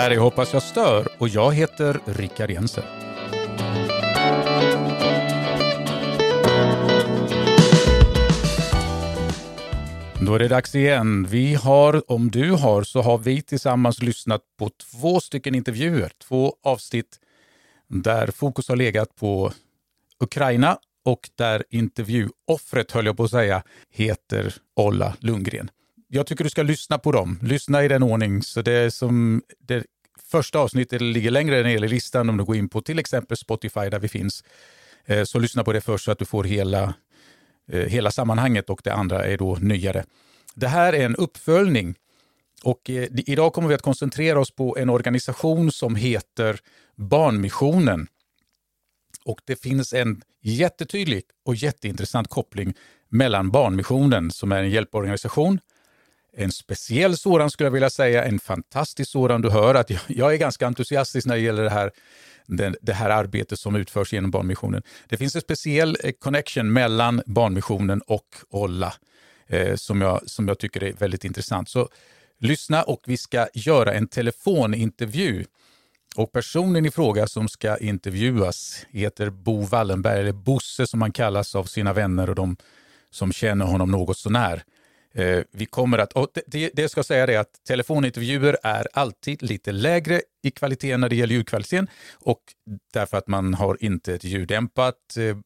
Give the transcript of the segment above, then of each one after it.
här är Hoppas jag stör och jag heter Rickard Jensen. Då är det dags igen. Vi har, om du har, så har vi tillsammans lyssnat på två stycken intervjuer, två avsnitt där fokus har legat på Ukraina och där intervjuoffret, höll jag på att säga, heter Olla Lundgren. Jag tycker du ska lyssna på dem. Lyssna i den ordning. Så det är som det första avsnittet ligger längre ner i listan om du går in på till exempel Spotify där vi finns. Eh, så lyssna på det först så att du får hela, eh, hela sammanhanget och det andra är då nyare. Det här är en uppföljning och eh, idag kommer vi att koncentrera oss på en organisation som heter Barnmissionen. Och det finns en jättetydlig och jätteintressant koppling mellan Barnmissionen, som är en hjälporganisation, en speciell sådan skulle jag vilja säga, en fantastisk sådan. Du hör att jag, jag är ganska entusiastisk när det gäller det här, det, det, här arbetet som utförs genom Barnmissionen. Det finns en speciell eh, connection mellan Barnmissionen och Olla eh, som, jag, som jag tycker är väldigt intressant. Så lyssna och vi ska göra en telefonintervju och personen i fråga som ska intervjuas heter Bo Wallenberg, eller Bosse som han kallas av sina vänner och de som känner honom något sånär. Eh, Eh, vi kommer att, och det, det ska säga det att telefonintervjuer är alltid lite lägre i kvalitet när det gäller ljudkvaliteten och därför att man har inte ett ljuddämpat eh,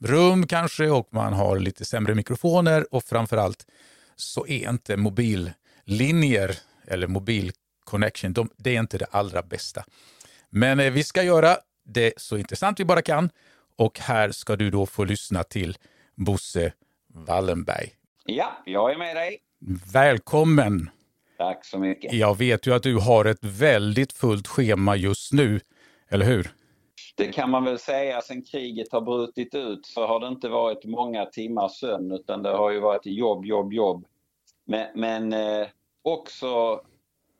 rum kanske och man har lite sämre mikrofoner och framförallt så är inte mobillinjer eller mobil connection, de, det är inte det allra bästa. Men eh, vi ska göra det så intressant vi bara kan och här ska du då få lyssna till Bosse Wallenberg. Ja, jag är med dig. Välkommen! Tack så mycket. Jag vet ju att du har ett väldigt fullt schema just nu, eller hur? Det kan man väl säga. Sen kriget har brutit ut så har det inte varit många timmars sömn utan det har ju varit jobb, jobb, jobb. Men, men eh, också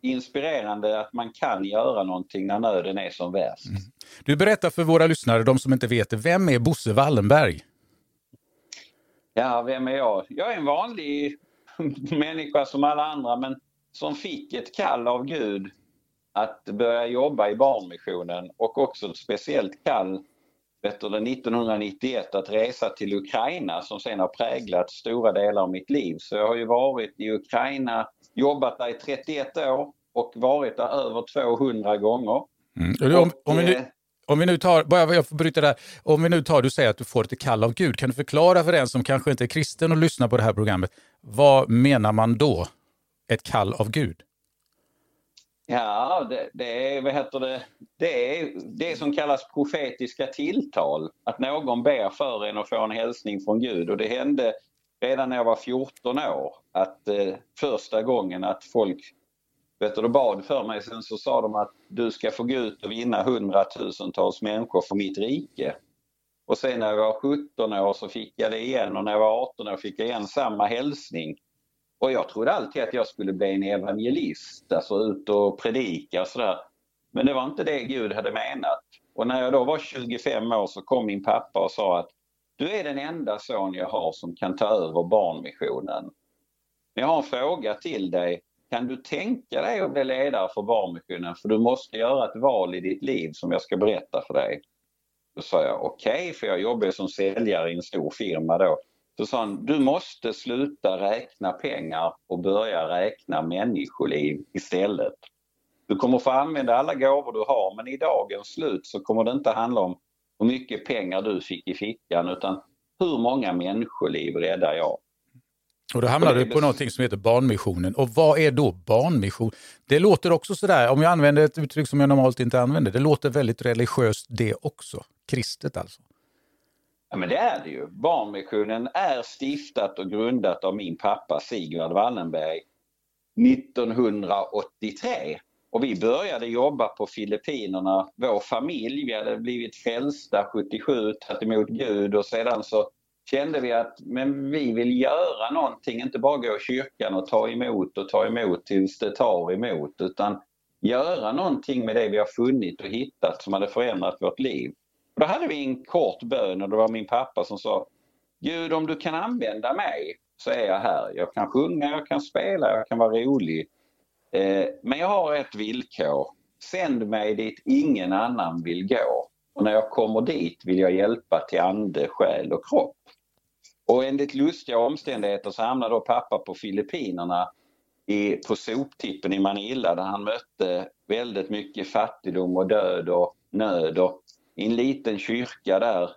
inspirerande att man kan göra någonting när nöden är som värst. Mm. Du berättar för våra lyssnare, de som inte vet det, vem är Bosse Wallenberg? Ja, vem är jag? Jag är en vanlig människa som alla andra men som fick ett kall av Gud att börja jobba i Barnmissionen och också ett speciellt kall vet du, 1991 att resa till Ukraina som sen har präglat stora delar av mitt liv. Så jag har ju varit i Ukraina, jobbat där i 31 år och varit där över 200 gånger. Mm. Om, om, vi nu, eh, om vi nu tar, bara jag får bryta där, om vi nu tar, du säger att du får ett kall av Gud, kan du förklara för den som kanske inte är kristen och lyssnar på det här programmet, vad menar man då? Ett kall av Gud? Ja, det, det, är, vad heter det, det är det som kallas profetiska tilltal. Att någon ber för en och får en hälsning från Gud. Och det hände redan när jag var 14 år att eh, första gången att folk vet du, bad för mig. Sen så sa de att du ska få gå ut och vinna hundratusentals människor för mitt rike. Och sen när jag var 17 år så fick jag det igen och när jag var 18 år fick jag igen samma hälsning. Och jag trodde alltid att jag skulle bli en evangelist, alltså ut och predika och sådär. Men det var inte det Gud hade menat. Och när jag då var 25 år så kom min pappa och sa att du är den enda son jag har som kan ta över barnmissionen. Men jag har en fråga till dig. Kan du tänka dig att bli ledare för Barnmissionen? För du måste göra ett val i ditt liv som jag ska berätta för dig. Då sa jag okej, okay, för jag jobbar som säljare i en stor firma då. Så sa han, du måste sluta räkna pengar och börja räkna människoliv istället. Du kommer få använda alla gåvor du har men i dagens slut så kommer det inte handla om hur mycket pengar du fick i fickan utan hur många människoliv räddar jag? Och då hamnar du på någonting som heter Barnmissionen. Och vad är då barnmission? Det låter också sådär, om jag använder ett uttryck som jag normalt inte använder, det låter väldigt religiöst det också. Kristet alltså. Ja men det är det ju. Barnmissionen är stiftat och grundat av min pappa Sigvard Wallenberg 1983. Och vi började jobba på Filippinerna, vår familj. Vi hade blivit frälsta 77, tagit emot Gud och sedan så kände vi att men vi vill göra någonting, inte bara gå i kyrkan och ta emot och ta emot tills det tar emot utan göra någonting med det vi har funnit och hittat som hade förändrat vårt liv. Och då hade vi en kort bön och det var min pappa som sa Gud om du kan använda mig så är jag här. Jag kan sjunga, jag kan spela, jag kan vara rolig. Eh, men jag har ett villkor. sänd mig dit ingen annan vill gå. Och när jag kommer dit vill jag hjälpa till ande, själ och kropp. Och enligt lustiga omständigheter så hamnade då pappa på Filippinerna i, på soptippen i Manila där han mötte väldigt mycket fattigdom och död och nöd. Och I en liten kyrka där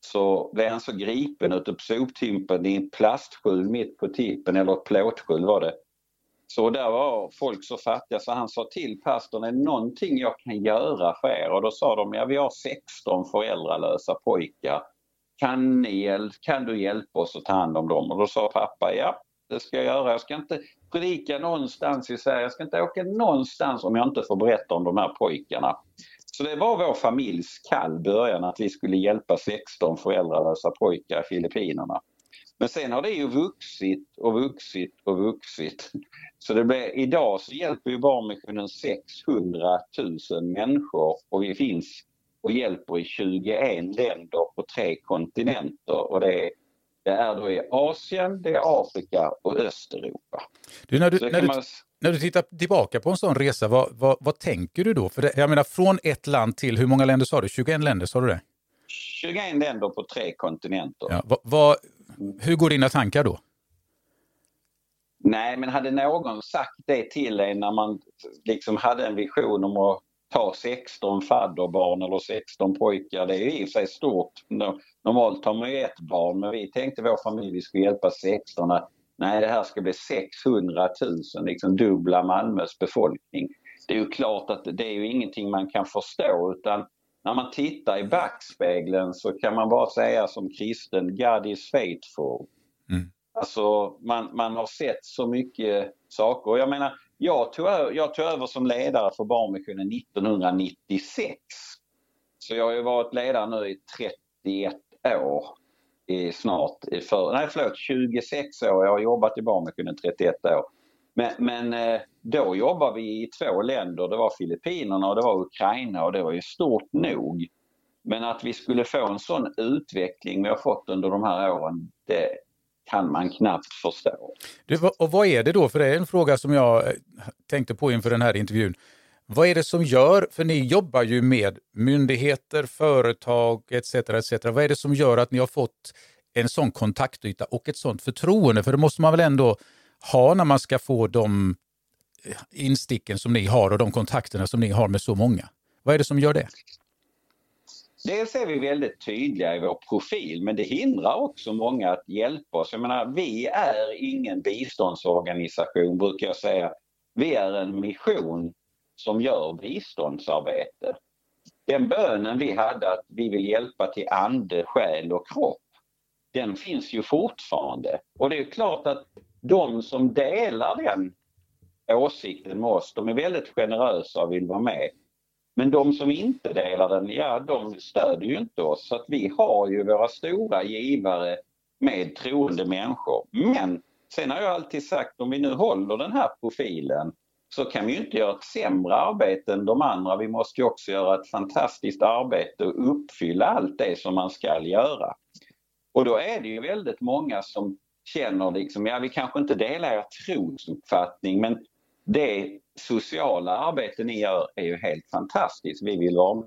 så blev han så gripen ute på soptippen i en plastskjul mitt på tippen, eller ett plåtskjul var det. Så där var folk så fattiga så han sa till pastorn, är det någonting jag kan göra för er? Och då sa de, ja vi har 16 föräldralösa pojkar. Kan, ni, kan du hjälpa oss att ta hand om dem? Och då sa pappa, ja det ska jag göra. Jag ska inte predika någonstans i Sverige. Jag ska inte åka någonstans om jag inte får berätta om de här pojkarna. Så det var vår familjs kall början att vi skulle hjälpa 16 föräldralösa pojkar i Filippinerna. Men sen har det ju vuxit och vuxit och vuxit. Så det blir, idag så hjälper ju Barnmissionen 600 000 människor och vi finns och hjälper i 21 länder på tre kontinenter och det är det är då i Asien, det är Afrika och Östeuropa. Du, när, du, när, du, man... när du tittar tillbaka på en sån resa, vad, vad, vad tänker du då? För det, jag menar från ett land till, hur många länder sa du? 21 länder, sa du det? 21 länder på tre kontinenter. Ja, vad, vad, hur går dina tankar då? Nej, men hade någon sagt det till en när man liksom hade en vision om att ta 16 fadderbarn eller 16 pojkar, det är i och för sig stort. Normalt har man ju ett barn men vi tänkte vår familj vi skulle hjälpa 16 att nej det här ska bli 600 000, liksom dubbla Malmös befolkning. Det är ju klart att det är ju ingenting man kan förstå utan när man tittar i backspegeln så kan man bara säga som kristen, God is faithful. Mm. Alltså man, man har sett så mycket saker. Jag menar, jag tog, jag tog över som ledare för Barnmissionen 1996. Så jag har ju varit ledare nu i 31 år i snart, i för, nej förlåt 26 år. Jag har jobbat i Barnmissionen 31 år. Men, men eh, då jobbade vi i två länder. Det var Filippinerna och det var Ukraina och det var ju stort nog. Men att vi skulle få en sån utveckling vi har fått under de här åren, det kan man knappt förstå. Du, och vad är det då, för det är en fråga som jag eh, tänkte på inför den här intervjun. Vad är det som gör, för ni jobbar ju med myndigheter, företag etc. etc. Vad är det som gör att ni har fått en sån kontaktyta och ett sånt förtroende? För det måste man väl ändå ha när man ska få de eh, insticken som ni har och de kontakterna som ni har med så många. Vad är det som gör det? Dels är vi väldigt tydliga i vår profil men det hindrar också många att hjälpa oss. Jag menar, vi är ingen biståndsorganisation brukar jag säga. Vi är en mission som gör biståndsarbete. Den bönen vi hade att vi vill hjälpa till ande, själ och kropp, den finns ju fortfarande. Och det är klart att de som delar den åsikten med oss, de är väldigt generösa och vill vara med. Men de som inte delar den, ja de stödjer ju inte oss. Så att vi har ju våra stora givare med troende människor. Men sen har jag alltid sagt om vi nu håller den här profilen så kan vi ju inte göra ett sämre arbete än de andra. Vi måste ju också göra ett fantastiskt arbete och uppfylla allt det som man ska göra. Och då är det ju väldigt många som känner liksom, ja vi kanske inte delar er trosuppfattning men det sociala arbete ni gör är ju helt fantastiskt. Vi vill vara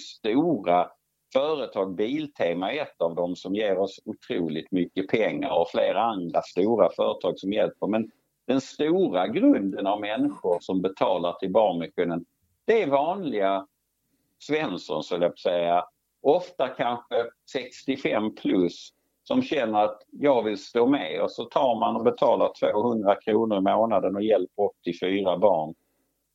stora företag, Biltema är ett av dem som ger oss otroligt mycket pengar och flera andra stora företag som hjälper. Men den stora grunden av människor som betalar till Barnmissionen det är vanliga Svensson, så jag säga. Ofta kanske 65 plus som känner att jag vill stå med och så tar man och betalar 200 kronor i månaden och hjälper 84 barn.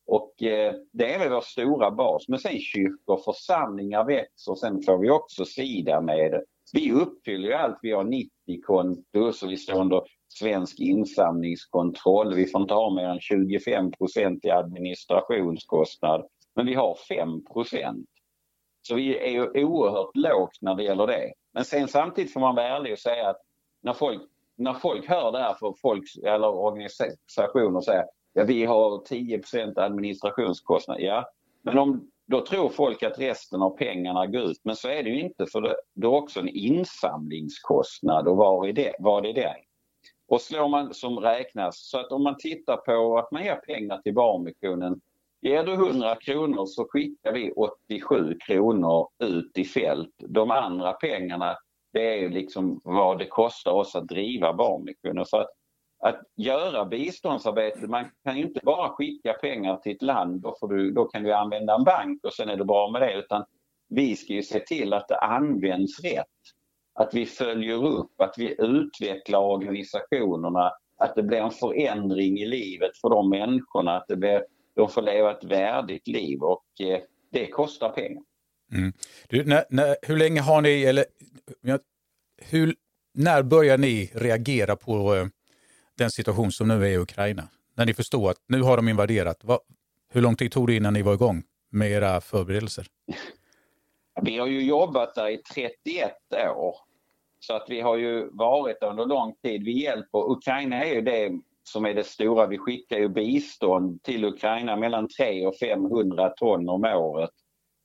Och eh, det är väl vår stora bas. Men sen kyrkor, och församlingar växer. Sen får vi också sida med det. Vi uppfyller ju allt. Vi har 90 konto så vi står under svensk insamlingskontroll. Vi får inte ha mer än 25% i administrationskostnad. Men vi har 5% Så vi är ju oerhört lågt när det gäller det. Men sen samtidigt får man vara ärlig och säga att när folk, när folk hör det här från folk eller organisationer säger ja vi har 10 administrationskostnad. Ja, men om, då tror folk att resten av pengarna går ut. Men så är det ju inte för det, det är också en insamlingskostnad och var är det? var är det? Och slår man som räknas, så att om man tittar på att man ger pengar till Barnmissionen Ger du 100 kronor så skickar vi 87 kronor ut i fält. De andra pengarna det är liksom vad det kostar oss att driva barnmissionen. För att, att göra biståndsarbete, man kan ju inte bara skicka pengar till ett land, då, får du, då kan du använda en bank och sen är det bra med det. Utan vi ska ju se till att det används rätt. Att vi följer upp, att vi utvecklar organisationerna, att det blir en förändring i livet för de människorna, att det blir, de får leva ett värdigt liv och eh, det kostar pengar. Mm. Du, när, när, hur länge har ni, eller hur, när börjar ni reagera på eh, den situation som nu är i Ukraina? När ni förstår att nu har de invaderat. Va, hur lång tid tog det innan ni var igång med era förberedelser? Vi har ju jobbat där i 31 år. Så att vi har ju varit under lång tid. Vi hjälper, Ukraina är ju det som är det stora. Vi skickar ju bistånd till Ukraina mellan 300 och 500 ton om året.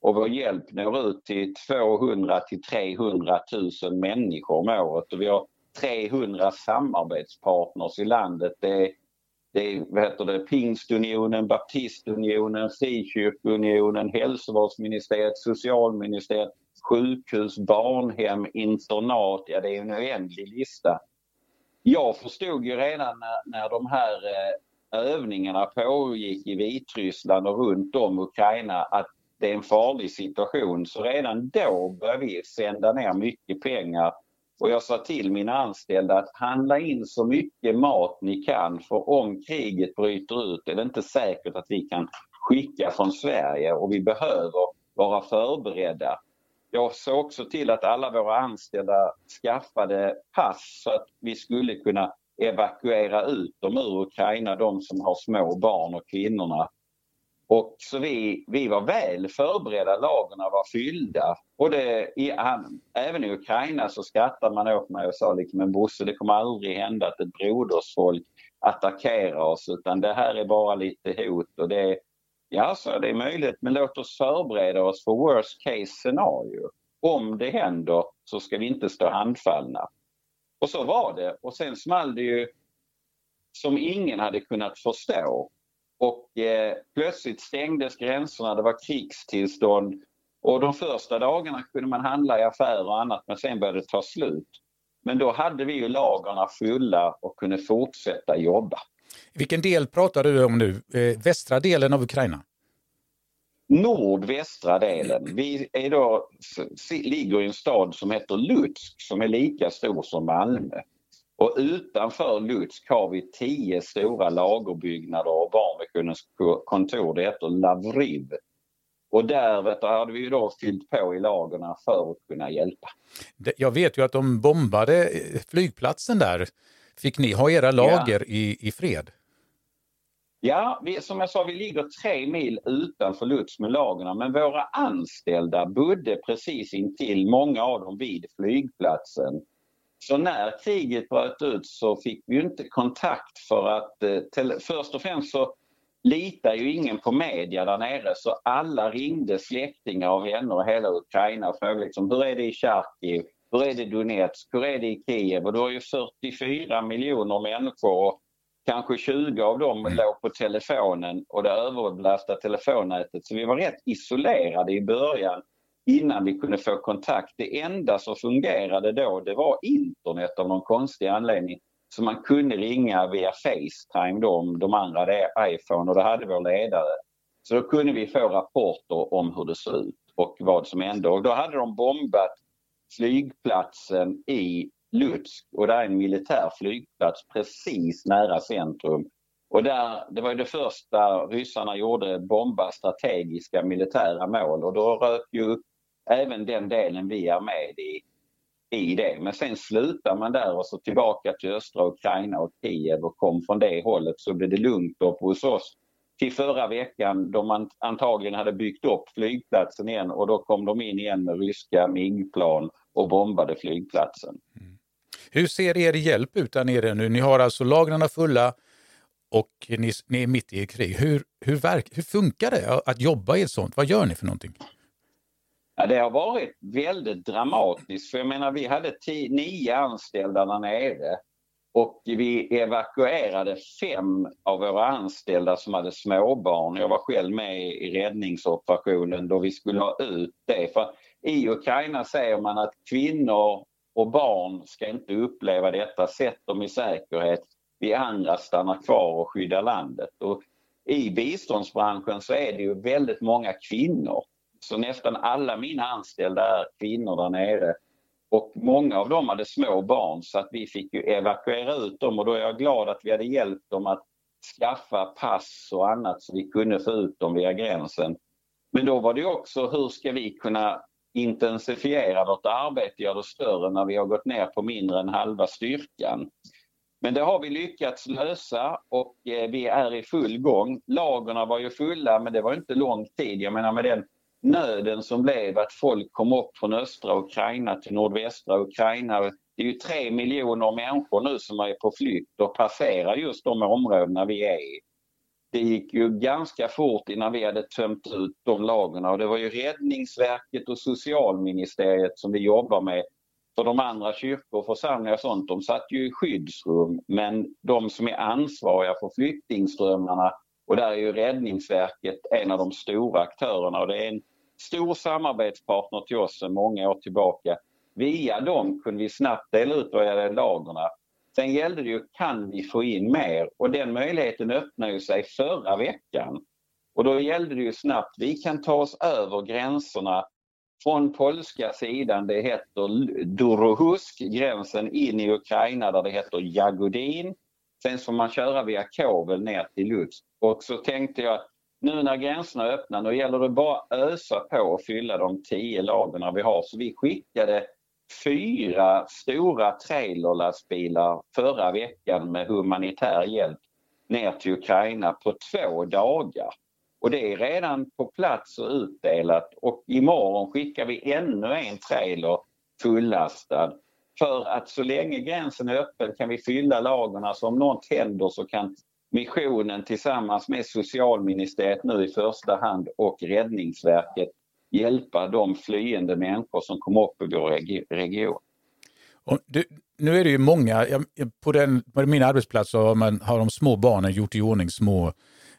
Och vår hjälp når ut till 200 till 300 000 människor om året. Och vi har 300 samarbetspartners i landet. Det är, det är vad heter det, Pingstunionen, Baptistunionen, Frikyrkounionen, Hälsovårdsministeriet, Socialministeriet, sjukhus, barnhem, internat. Ja, det är en oändlig lista. Jag förstod ju redan när, när de här eh, övningarna pågick i Vitryssland och runt om Ukraina att det är en farlig situation. Så redan då började vi sända ner mycket pengar och jag sa till mina anställda att handla in så mycket mat ni kan för om kriget bryter ut är det inte säkert att vi kan skicka från Sverige och vi behöver vara förberedda. Jag såg också till att alla våra anställda skaffade pass så att vi skulle kunna evakuera ut dem ur Ukraina, de som har små barn och kvinnorna. Och så vi, vi var väl förberedda, lagren var fyllda. Och det, i, även i Ukraina så skrattade man åt mig och sa liksom, men Bosse det kommer aldrig hända att ett brodersfolk attackerar oss utan det här är bara lite hot och det Ja, så det är möjligt men låt oss förbereda oss för worst case scenario. Om det händer så ska vi inte stå handfallna. Och så var det och sen small det ju som ingen hade kunnat förstå och eh, plötsligt stängdes gränserna, det var krigstillstånd och de första dagarna kunde man handla i affärer och annat men sen började det ta slut. Men då hade vi ju lagarna fulla och kunde fortsätta jobba. Vilken del pratar du om nu? Eh, västra delen av Ukraina? Nordvästra delen. Vi är då, ligger i en stad som heter Lutsk som är lika stor som Malmö. Och utanför Lutsk har vi tio stora lagerbyggnader och Barnmissionens kontor. Det heter Lavriv. Och där vet du, hade vi ju då fyllt på i lagren för att kunna hjälpa. Jag vet ju att de bombade flygplatsen där. Fick ni ha era lager ja. i, i fred? Ja, vi, som jag sa, vi ligger tre mil utanför Lutsk med lagren men våra anställda bodde precis intill, många av dem vid flygplatsen. Så när kriget bröt ut så fick vi inte kontakt för att eh, först och främst så litar ju ingen på media där nere så alla ringde släktingar och vänner och hela Ukraina och frågade liksom, hur är det i Charkiv, hur är det i Donetsk, hur är det i Kiev? Och du har ju 44 miljoner människor och kanske 20 av dem mm. låg på telefonen och det överbelastade telefonnätet. Så vi var rätt isolerade i början innan vi kunde få kontakt. Det enda som fungerade då det var internet av någon konstig anledning. Så man kunde ringa via Facetime då, de andra hade iPhone och då hade vår ledare. Så då kunde vi få rapporter om hur det såg ut och vad som hände. Och då hade de bombat flygplatsen i Lutsk och det är en militär flygplats precis nära centrum. Och där, det var det första ryssarna gjorde, bomba strategiska militära mål och då rök ju även den delen vi är med i, i det. Men sen slutar man där och så tillbaka till östra Ukraina och Kiev och kom från det hållet så blev det lugnt upp hos oss till förra veckan då man antagligen hade byggt upp flygplatsen igen och då kom de in igen med ryska MIG-plan och bombade flygplatsen. Mm. Hur ser er hjälp ut där nere nu? Ni har alltså lagren fulla och ni, ni, är mitt i ett krig. Hur, hur, verk, hur funkar det att jobba i ett sånt? Vad gör ni för någonting? Ja, det har varit väldigt dramatiskt. För jag menar, vi hade tio, nio anställda där nere och vi evakuerade fem av våra anställda som hade småbarn. Jag var själv med i räddningsoperationen då vi skulle ha ut det. För I Ukraina säger man att kvinnor och barn ska inte uppleva detta. Sätt dem i säkerhet. Vi andra stannar kvar och skyddar landet. Och I biståndsbranschen så är det ju väldigt många kvinnor. Så nästan alla mina anställda är kvinnor där nere. Och många av dem hade små barn så att vi fick ju evakuera ut dem och då är jag glad att vi hade hjälpt dem att skaffa pass och annat så vi kunde få ut dem via gränsen. Men då var det också hur ska vi kunna intensifiera vårt arbete, göra det större när vi har gått ner på mindre än halva styrkan. Men det har vi lyckats lösa och eh, vi är i full gång. Lagerna var ju fulla men det var inte lång tid. Jag menar med den nöden som blev att folk kom upp från östra Ukraina till nordvästra Ukraina. Det är ju tre miljoner människor nu som är på flykt och passerar just de områdena vi är i. Det gick ju ganska fort innan vi hade tömt ut de lagren och det var ju Räddningsverket och socialministeriet som vi jobbar med. För de andra kyrkor och församlingar och sånt, de satt ju i skyddsrum men de som är ansvariga för flyktingströmmarna och där är ju Räddningsverket en av de stora aktörerna och det är en stor samarbetspartner till oss sedan många år tillbaka. Via dem kunde vi snabbt dela ut våra lagren. Sen gällde det ju, kan vi få in mer? Och den möjligheten öppnade ju sig förra veckan. Och då gällde det ju snabbt, vi kan ta oss över gränserna från polska sidan, det heter Dorohusk, gränsen in i Ukraina där det heter Jagodin. Sen får man köra via Kovel ner till Lutsk. Och så tänkte jag nu när gränserna är öppna, då gäller det bara att ösa på och fylla de tio lagren vi har. Så vi skickade fyra stora trailerlastbilar förra veckan med humanitär hjälp ner till Ukraina på två dagar. Och det är redan på plats och utdelat och imorgon skickar vi ännu en trailer fullastad. För att så länge gränsen är öppen kan vi fylla lagren så om något händer så kan missionen tillsammans med socialministeriet nu i första hand och Räddningsverket hjälpa de flyende människor som kommer upp i vår region. Du, nu är det ju många, på, den, på min arbetsplats har, man, har de små barnen gjort i ordning små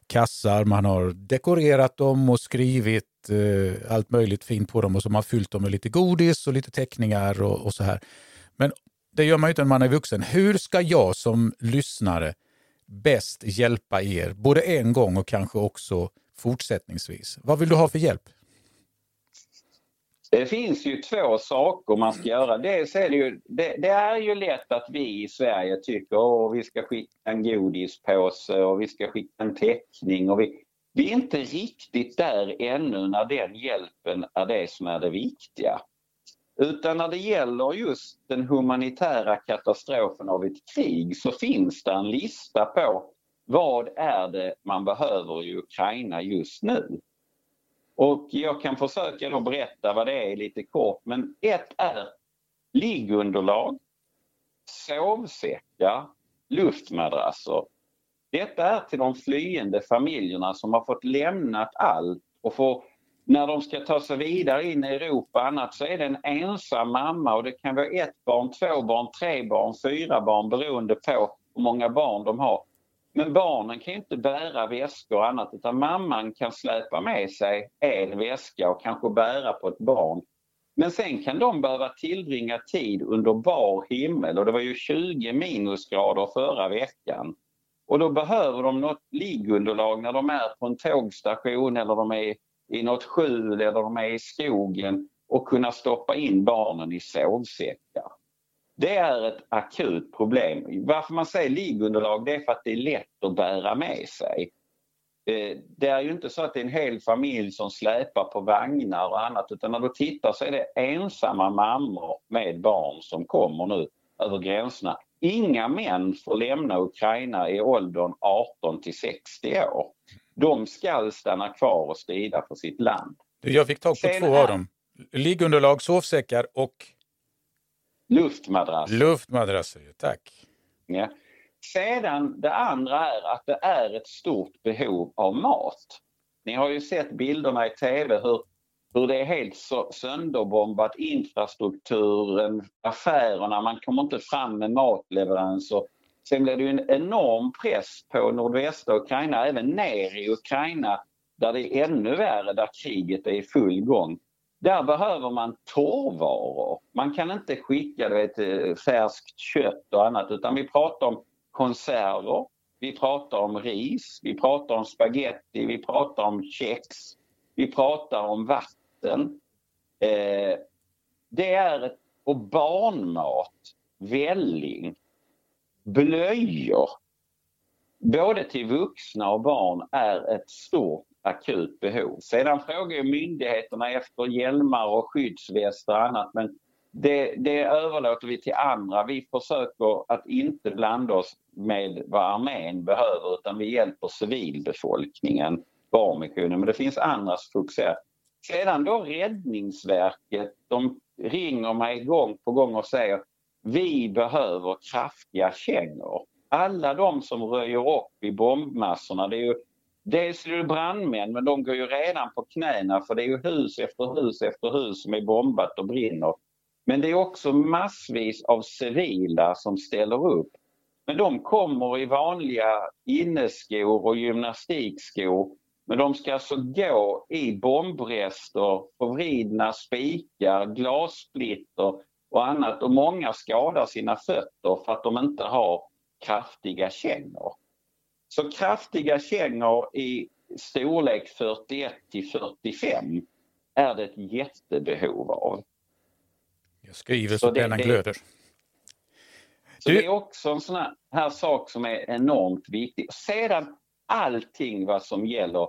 kassar, man har dekorerat dem och skrivit eh, allt möjligt fint på dem och så har man fyllt dem med lite godis och lite teckningar och, och så här. Men det gör man ju inte när man är vuxen. Hur ska jag som lyssnare bäst hjälpa er, både en gång och kanske också fortsättningsvis? Vad vill du ha för hjälp? Det finns ju två saker man ska göra. Dels är det, ju, det, det, är ju lätt att vi i Sverige tycker att vi ska skicka en godispåse och vi ska skicka en teckning. Och vi, vi är inte riktigt där ännu när den hjälpen är det som är det viktiga. Utan när det gäller just den humanitära katastrofen av ett krig så finns det en lista på vad är det man behöver i Ukraina just nu. Och jag kan försöka då berätta vad det är lite kort men ett är liggunderlag, sovsäckar, luftmadrasser. Detta är till de flyende familjerna som har fått lämnat allt och får när de ska ta sig vidare in i Europa och annat så är det en ensam mamma och det kan vara ett barn, två barn, tre barn, fyra barn beroende på hur många barn de har. Men barnen kan inte bära väskor och annat utan mamman kan släpa med sig en väska och kanske bära på ett barn. Men sen kan de behöva tillbringa tid under bar himmel och det var ju 20 minusgrader förra veckan. Och då behöver de något liggunderlag när de är på en tågstation eller de är i något skjul eller de är i skogen och kunna stoppa in barnen i sovsäckar. Det är ett akut problem. Varför man säger liggunderlag det är för att det är lätt att bära med sig. Eh, det är ju inte så att det är en hel familj som släpar på vagnar och annat utan när du tittar så är det ensamma mammor med barn som kommer nu över gränserna. Inga män får lämna Ukraina i åldern 18 till 60 år de ska stanna kvar och strida för sitt land. Jag fick tag på Sen två här... av dem. Liggunderlag, sovsäckar och... Luftmadrasser. Luftmadrasser, tack. Ja. Sedan det andra är att det är ett stort behov av mat. Ni har ju sett bilderna i tv hur, hur det är helt sönderbombat infrastrukturen, affärerna, man kommer inte fram med matleveranser. Sen blev det ju en enorm press på nordvästra Ukraina, även ner i Ukraina där det är ännu värre, där kriget är i full gång. Där behöver man torrvaror. Man kan inte skicka vet, eh, färskt kött och annat utan vi pratar om konserver, vi pratar om ris, vi pratar om spaghetti, vi pratar om kex, vi pratar om vatten. Eh, det är och barnmat, välling, blöjor. Både till vuxna och barn är ett stort akut behov. Sedan frågar myndigheterna efter hjälmar och skyddsvästar och annat men det, det överlåter vi till andra. Vi försöker att inte blanda oss med vad armén behöver utan vi hjälper civilbefolkningen, barnmissionen. Men det finns andra som fokuserar. Sedan då Räddningsverket, de ringer mig gång på gång och säger vi behöver kraftiga kängor. Alla de som röjer upp i bombmassorna, det är ju Dels är det brandmän men de går ju redan på knäna för det är ju hus efter hus efter hus som är bombat och brinner. Men det är också massvis av civila som ställer upp. Men de kommer i vanliga inneskor och gymnastikskor. Men de ska alltså gå i bombrester, förvridna spikar, glassplitter och annat. Och många skadar sina fötter för att de inte har kraftiga kängor. Så kraftiga kängor i storlek 41 till 45 är det ett jättebehov av. Jag skriver så, så pennan glöder. Så du... det är också en sån här sak som är enormt viktig. Sedan allting vad som gäller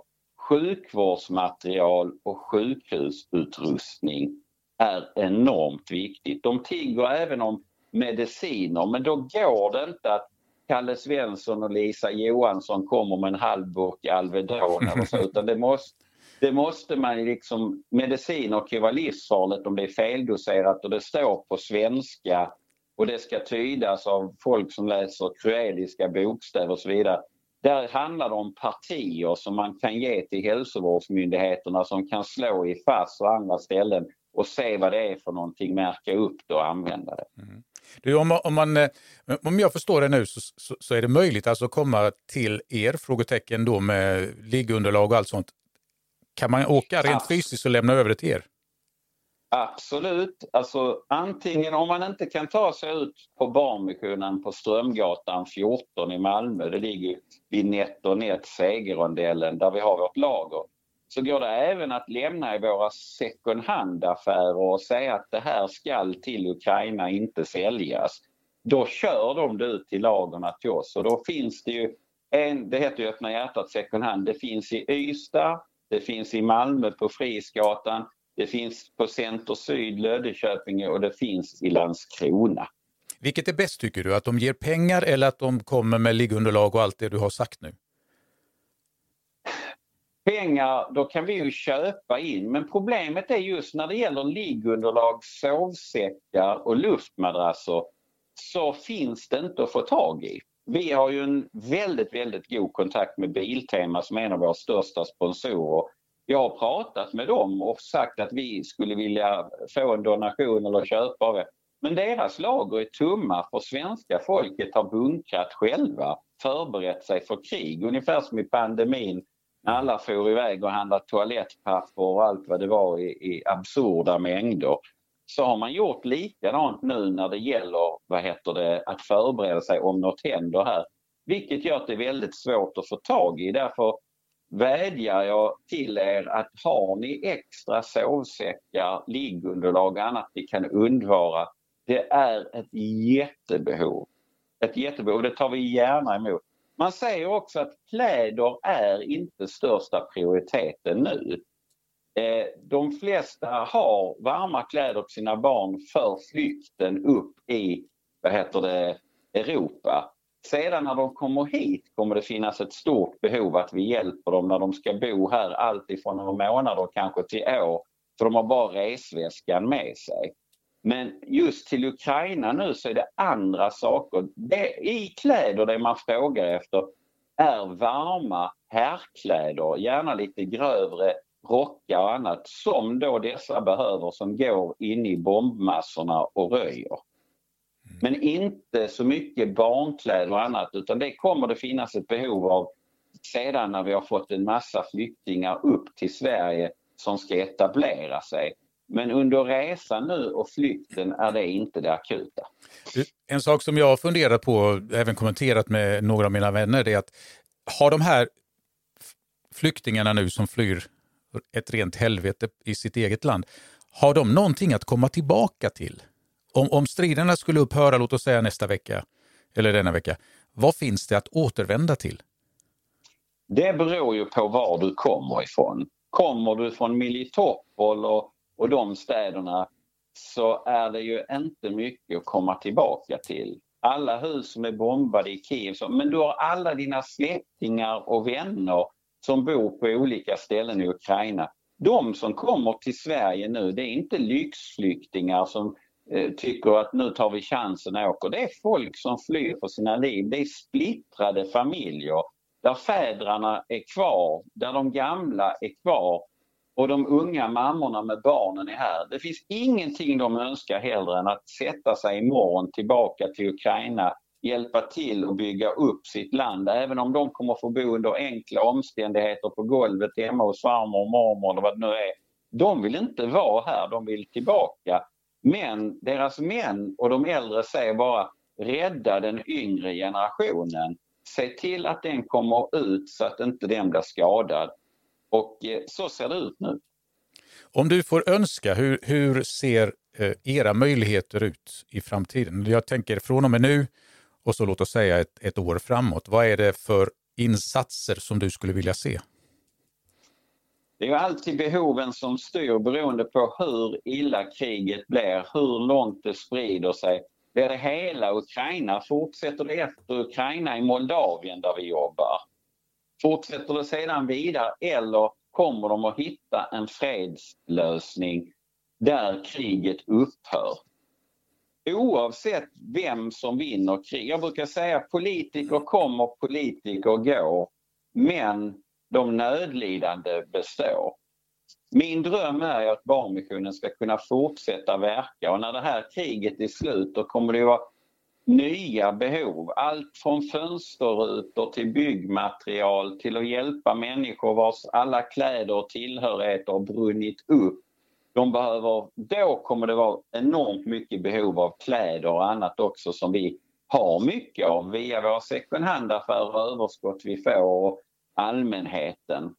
sjukvårdsmaterial och sjukhusutrustning är enormt viktigt. De tigger även om mediciner men då går det inte att Kalle Svensson och Lisa Johansson kommer med en halv burk Alvedon eller så utan det måste, det måste man liksom, mediciner kan vara livsfarligt om det är feldoserat och det står på svenska och det ska tydas av folk som läser kroatiska bokstäver och så vidare. Där handlar det om partier som man kan ge till hälsovårdsmyndigheterna som kan slå i FASS och andra ställen och se vad det är för någonting, märka upp det och använda det. Mm. Du, om, om, man, eh, om jag förstår det nu så, så, så, är det möjligt alltså att komma till er, frågetecken då med liggunderlag och allt sånt. Kan man åka rent fysiskt och lämna över det till er? Absolut. Alltså, antingen om man inte kan ta sig ut på Barnmissionen på Strömgatan 14 i Malmö, det ligger vid NetOnNet Segerrondellen där vi har vårt lager så går det även att lämna i våra second hand-affärer och säga att det här ska till Ukraina inte säljas. Då kör de det ut till lagerna till oss och då finns det ju en, det heter ju Öppna hjärtat second hand, det finns i Ystad, det finns i Malmö på Frisgatan, det finns på Center Syd, Löddeköpinge och det finns i Landskrona. Vilket är bäst tycker du? Att de ger pengar eller att de kommer med liggunderlag och allt det du har sagt nu? Pengar, då kan vi ju köpa in. Men problemet är just när det gäller liggunderlag, sovsäckar och luftmadrasser så finns det inte att få tag i. Vi har ju en väldigt, väldigt god kontakt med Biltema som är en av våra största sponsorer. Jag har pratat med dem och sagt att vi skulle vilja få en donation eller köpa av det. Men deras lager är tomma för svenska folket har bunkrat själva, förberett sig för krig. Ungefär som i pandemin alla for iväg och handlade toalettpapper och allt vad det var i, i absurda mängder så har man gjort likadant nu när det gäller vad heter det, att förbereda sig om något händer här. Vilket gör att det är väldigt svårt att få tag i. Därför vädjar jag till er att har ni extra sovsäckar, liggunderlag och annat ni kan undvara. Det är ett jättebehov. Ett jättebehov, det tar vi gärna emot. Man säger också att kläder är inte största prioriteten nu. Eh, de flesta har varma kläder till sina barn för flykten upp i vad heter det, Europa. Sedan när de kommer hit kommer det finnas ett stort behov att vi hjälper dem när de ska bo här allt ifrån några månader kanske till år. För de har bara resväskan med sig. Men just till Ukraina nu så är det andra saker. Det, I kläder det man frågar efter är varma herrkläder, gärna lite grövre rockar och annat som då dessa behöver som går in i bombmassorna och röjer. Men inte så mycket barnkläder och annat utan det kommer det finnas ett behov av sedan när vi har fått en massa flyktingar upp till Sverige som ska etablera sig. Men under resan nu och flykten är det inte det akuta. En sak som jag har funderat på, och även kommenterat med några av mina vänner, är att har de här flyktingarna nu som flyr ett rent helvete i sitt eget land, har de någonting att komma tillbaka till? Om, om striderna skulle upphöra, låt oss säga nästa vecka, eller denna vecka, vad finns det att återvända till? Det beror ju på var du kommer ifrån. Kommer du från Militopol och, och de städerna så är det ju inte mycket att komma tillbaka till. Alla hus som är bombade i Kiev, men du har alla dina släktingar och vänner som bor på olika ställen i Ukraina. De som kommer till Sverige nu, det är inte lyxflyktingar som eh, tycker att nu tar vi chansen och åker. Det är folk som flyr för sina liv. Det är splittrade familjer där fädrarna är kvar, där de gamla är kvar och de unga mammorna med barnen är här. Det finns ingenting de önskar hellre än att sätta sig imorgon tillbaka till Ukraina, hjälpa till och bygga upp sitt land. Även om de kommer få bo under enkla omständigheter på golvet hemma hos farmor och mormor eller vad det nu är. De vill inte vara här, de vill tillbaka. Men deras män och de äldre säger bara rädda den yngre generationen. Se till att den kommer ut så att inte den blir skadad. Och eh, så ser det ut nu. Om du får önska, hur, hur ser eh, era möjligheter ut i framtiden? Jag tänker från och med nu och så låt oss säga ett, ett år framåt. Vad är det för insatser som du skulle vilja se? Det är alltid behoven som styr beroende på hur illa kriget blir, hur långt det sprider sig. Blir det hela Ukraina? Fortsätter det efter Ukraina i Moldavien där vi jobbar? Fortsätter det sedan vidare eller kommer de att hitta en fredslösning där kriget upphör? Oavsett vem som vinner krig. Jag brukar säga politiker kommer, politiker går. Men de nödlidande består. Min dröm är att Barnmissionen ska kunna fortsätta verka och när det här kriget är slut då kommer det vara nya behov. Allt från fönsterrutor till byggmaterial till att hjälpa människor vars alla kläder och tillhörigheter har brunnit upp. De behöver, då kommer det vara enormt mycket behov av kläder och annat också som vi har mycket av via våra second hand-affärer och överskott vi får och allmänheten.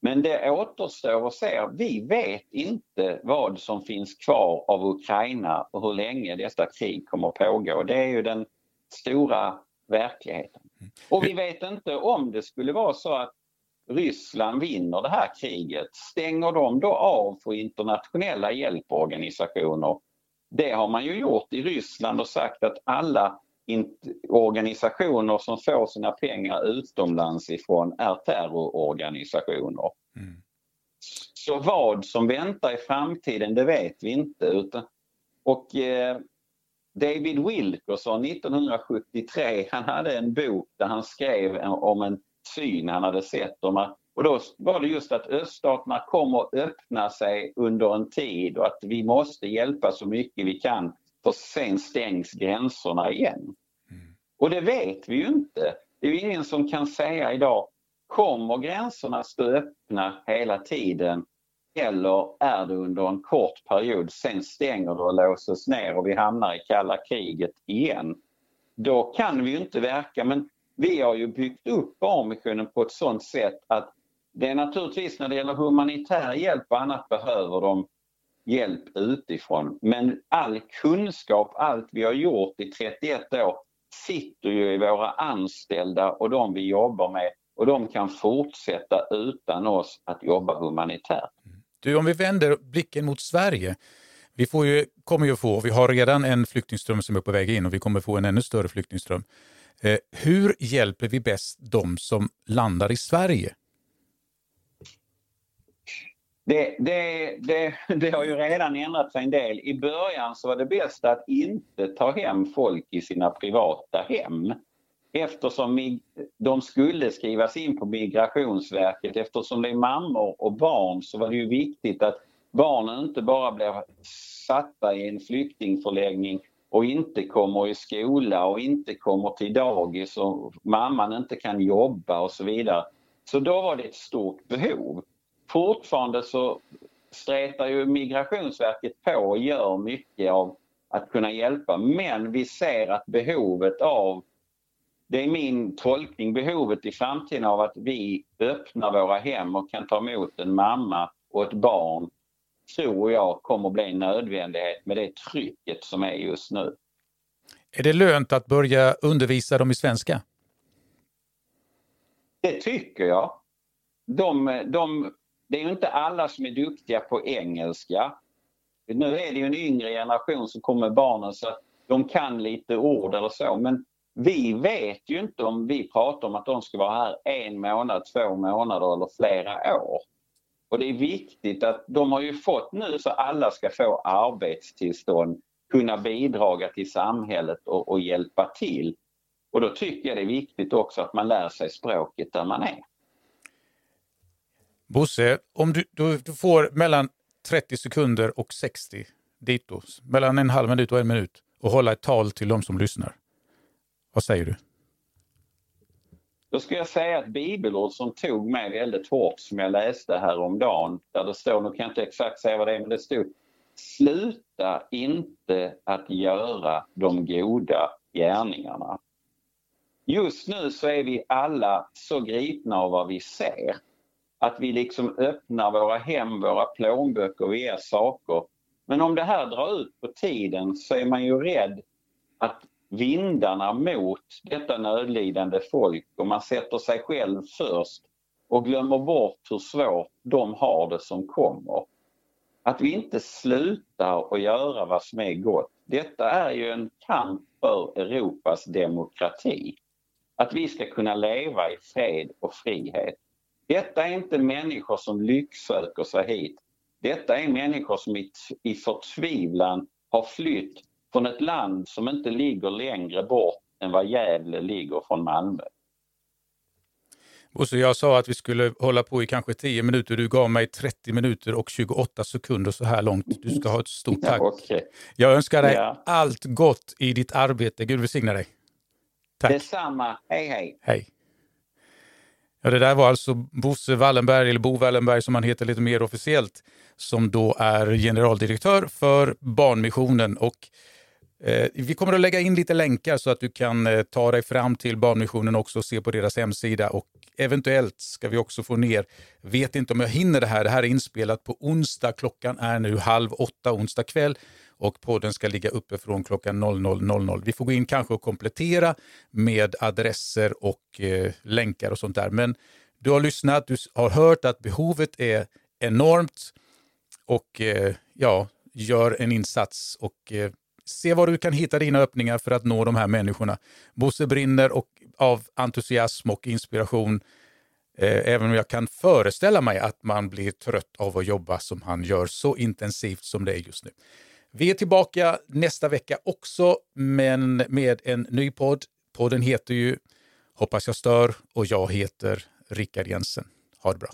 Men det återstår att se. Vi vet inte vad som finns kvar av Ukraina och hur länge detta krig kommer att pågå. Det är ju den stora verkligheten. Mm. Och vi vet inte om det skulle vara så att Ryssland vinner det här kriget. Stänger de då av för internationella hjälporganisationer? Det har man ju gjort i Ryssland och sagt att alla organisationer som får sina pengar utomlands ifrån är terrororganisationer. Mm. Så vad som väntar i framtiden det vet vi inte. Utan, och eh, David Wilkerson 1973 han hade en bok där han skrev om en syn han hade sett om och då var det just att öststaterna kommer att öppna sig under en tid och att vi måste hjälpa så mycket vi kan för sen stängs gränserna igen. Mm. Och det vet vi ju inte. Det är ju ingen som kan säga idag, kommer gränserna stå öppna hela tiden eller är det under en kort period, sen stänger det och låses ner och vi hamnar i kalla kriget igen. Då kan vi ju inte verka, men vi har ju byggt upp Barnmissionen på ett sådant sätt att det är naturligtvis när det gäller humanitär hjälp och annat behöver de hjälp utifrån. Men all kunskap, allt vi har gjort i 31 år sitter ju i våra anställda och de vi jobbar med och de kan fortsätta utan oss att jobba humanitärt. Du, om vi vänder blicken mot Sverige. Vi får ju, kommer ju få, vi har redan en flyktingström som är på väg in och vi kommer få en ännu större flyktingström. Eh, hur hjälper vi bäst de som landar i Sverige? Det, det, det, det, har ju redan ändrat sig en del. I början så var det bäst att inte ta hem folk i sina privata hem. Eftersom de skulle skrivas in på Migrationsverket, eftersom det är mammor och barn så var det ju viktigt att barnen inte bara blev satta i en flyktingförläggning och inte kommer i skola och inte kommer till dagis och mamman inte kan jobba och så vidare. Så då var det ett stort behov. Fortfarande så stretar ju Migrationsverket på och gör mycket av att kunna hjälpa men vi ser att behovet av det är min tolkning, behovet i framtiden av att vi öppnar våra hem och kan ta emot en mamma och ett barn tror jag kommer bli en nödvändighet med det trycket som är just nu. Är det lönt att börja undervisa dem i svenska? Det tycker jag. De, de, det är ju inte alla som är duktiga på engelska. Nu är det ju en yngre generation som kommer med barnen så de kan lite ord eller så men vi vet ju inte om vi pratar om att de ska vara här en månad, två månader eller flera år. Och det är viktigt att de har ju fått nu så alla ska få arbetstillstånd, kunna bidraga till samhället och, och hjälpa till. Och då tycker jag det är viktigt också att man lär sig språket där man är. Bosse, om du, du, du får mellan 30 sekunder och 60 dito, mellan en halv minut och en minut och hålla ett tal till de som lyssnar. Vad säger du? Då ska jag säga ett bibelord som tog mig väldigt hårt som jag läste häromdagen. Där det står, nu kan jag inte exakt säga vad det är, men det stod Sluta inte att göra de goda gärningarna. Just nu så är vi alla så gripna av vad vi ser. Att vi liksom öppnar våra hem, våra plånböcker och ger saker. Men om det här drar ut på tiden så är man ju rädd att vindarna mot detta nödlidande folk och man sätter sig själv först och glömmer bort hur svårt de har det som kommer. Att vi inte slutar att göra vad som är gott. Detta är ju en kamp för Europas demokrati. Att vi ska kunna leva i fred och frihet. Detta är inte människor som lycksöker sig hit. Detta är människor som i, i förtvivlan har flytt från ett land som inte ligger längre bort än vad Gävle ligger från Malmö. Bosse, jag sa att vi skulle hålla på i kanske 10 minuter. Du gav mig 30 minuter och 28 sekunder så här långt. Du ska ha ett stort tack. Ja, okay. Jag önskar dig ja. allt gott i ditt arbete. Gud välsigne dig. Tack. Detsamma. Hej, hej. Hej. Ja, det där var alltså Bosse Wallenberg, eller Bo Wallenberg som han heter lite mer officiellt, som då är generaldirektör för Barnmissionen. Och Eh, vi kommer att lägga in lite länkar så att du kan eh, ta dig fram till Barnmissionen också och se på deras hemsida. Och eventuellt ska vi också få ner, vet inte om jag hinner det här, det här är inspelat på onsdag. Klockan är nu halv åtta onsdag kväll och podden ska ligga uppe från klockan 00.00. Vi får gå in kanske och komplettera med adresser och eh, länkar och sånt där. Men du har lyssnat, du har hört att behovet är enormt och eh, ja, gör en insats och eh, se var du kan hitta dina öppningar för att nå de här människorna. Bosse brinner och, av entusiasm och inspiration. Eh, även om jag kan föreställa mig att man blir trött av att jobba som han gör så intensivt som det är just nu. Vi är tillbaka nästa vecka också, men med en ny podd. Podden heter ju Hoppas jag stör och jag heter Rickard Jensen. Ha det bra.